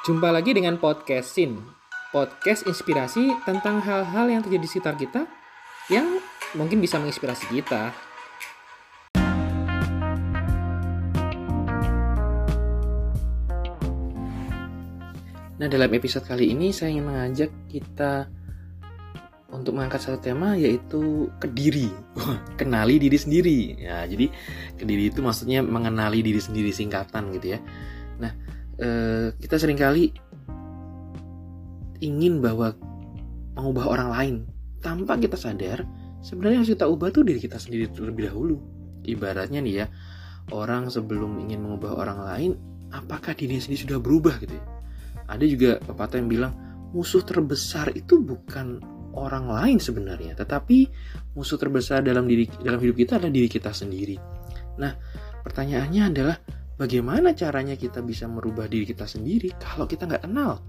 Jumpa lagi dengan podcast Sin. Podcast inspirasi tentang hal-hal yang terjadi di sekitar kita yang mungkin bisa menginspirasi kita. Nah, dalam episode kali ini saya ingin mengajak kita untuk mengangkat satu tema yaitu kediri. Kenali diri sendiri. Ya, jadi kediri itu maksudnya mengenali diri sendiri singkatan gitu ya. Nah, eh, kita sering kali ingin bahwa mengubah orang lain tanpa kita sadar sebenarnya harus kita ubah tuh diri kita sendiri terlebih dahulu. Ibaratnya nih ya, orang sebelum ingin mengubah orang lain, apakah diri sendiri sudah berubah gitu ya? Ada juga pepatah yang bilang musuh terbesar itu bukan orang lain sebenarnya, tetapi musuh terbesar dalam diri dalam hidup kita adalah diri kita sendiri. Nah, pertanyaannya adalah bagaimana caranya kita bisa merubah diri kita sendiri kalau kita nggak kenal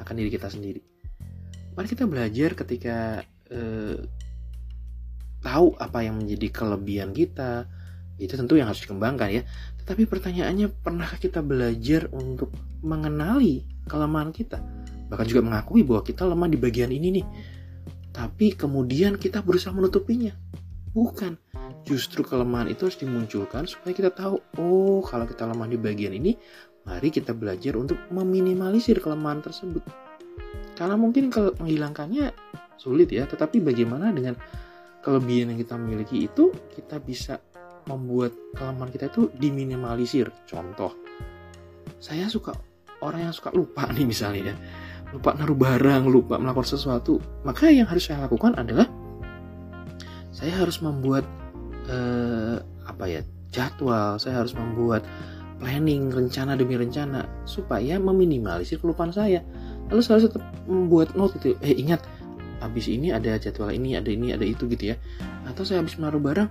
akan diri kita sendiri. Mari kita belajar ketika eh, tahu apa yang menjadi kelebihan kita, itu tentu yang harus dikembangkan ya. Tetapi pertanyaannya, pernahkah kita belajar untuk mengenali kelemahan kita. Bahkan juga mengakui bahwa kita lemah di bagian ini nih. Tapi kemudian kita berusaha menutupinya. Bukan. Justru kelemahan itu harus dimunculkan supaya kita tahu, oh kalau kita lemah di bagian ini, mari kita belajar untuk meminimalisir kelemahan tersebut. Karena mungkin kalau menghilangkannya sulit ya, tetapi bagaimana dengan kelebihan yang kita miliki itu kita bisa membuat kelemahan kita itu diminimalisir. Contoh, saya suka orang yang suka lupa nih misalnya ya lupa naruh barang lupa melakukan sesuatu maka yang harus saya lakukan adalah saya harus membuat eh, apa ya jadwal. Saya harus membuat planning rencana demi rencana supaya meminimalisir kelupaan saya. Lalu saya harus tetap membuat note itu eh ingat habis ini ada jadwal ini ada ini ada itu gitu ya. Atau saya habis menaruh barang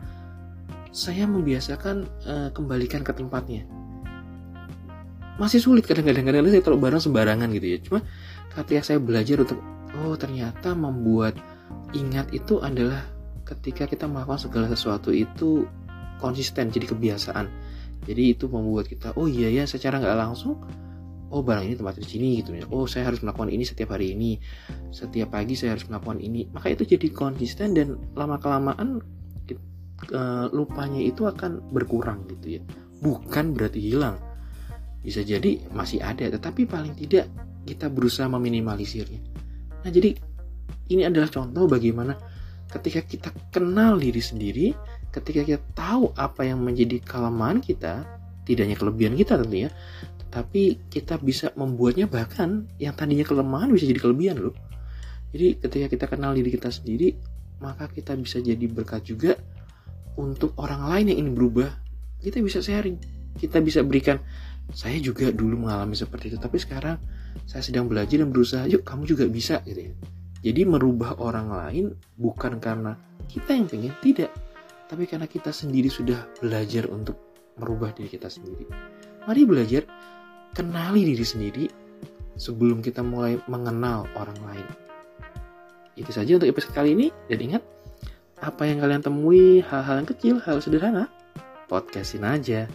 saya membiasakan eh, kembalikan ke tempatnya. Masih sulit kadang-kadang kadang saya taruh barang sembarangan gitu ya. Cuma ketika saya belajar untuk oh ternyata membuat ingat itu adalah ketika kita melakukan segala sesuatu itu konsisten jadi kebiasaan. Jadi itu membuat kita oh iya ya secara nggak langsung oh barang ini tempat di sini gitu ya oh saya harus melakukan ini setiap hari ini setiap pagi saya harus melakukan ini. Maka itu jadi konsisten dan lama kelamaan uh, lupanya itu akan berkurang gitu ya. Bukan berarti hilang. Bisa jadi masih ada, tetapi paling tidak kita berusaha meminimalisirnya. Nah, jadi ini adalah contoh bagaimana ketika kita kenal diri sendiri, ketika kita tahu apa yang menjadi kelemahan kita, tidak hanya kelebihan kita tentunya, tetapi kita bisa membuatnya bahkan yang tadinya kelemahan bisa jadi kelebihan loh. Jadi ketika kita kenal diri kita sendiri, maka kita bisa jadi berkat juga untuk orang lain yang ingin berubah. Kita bisa sharing, kita bisa berikan saya juga dulu mengalami seperti itu tapi sekarang saya sedang belajar dan berusaha yuk kamu juga bisa gitu ya jadi merubah orang lain bukan karena kita yang pengen tidak. Tapi karena kita sendiri sudah belajar untuk merubah diri kita sendiri. Mari belajar kenali diri sendiri sebelum kita mulai mengenal orang lain. Itu saja untuk episode kali ini. Dan ingat apa yang kalian temui hal-hal yang kecil hal sederhana podcastin aja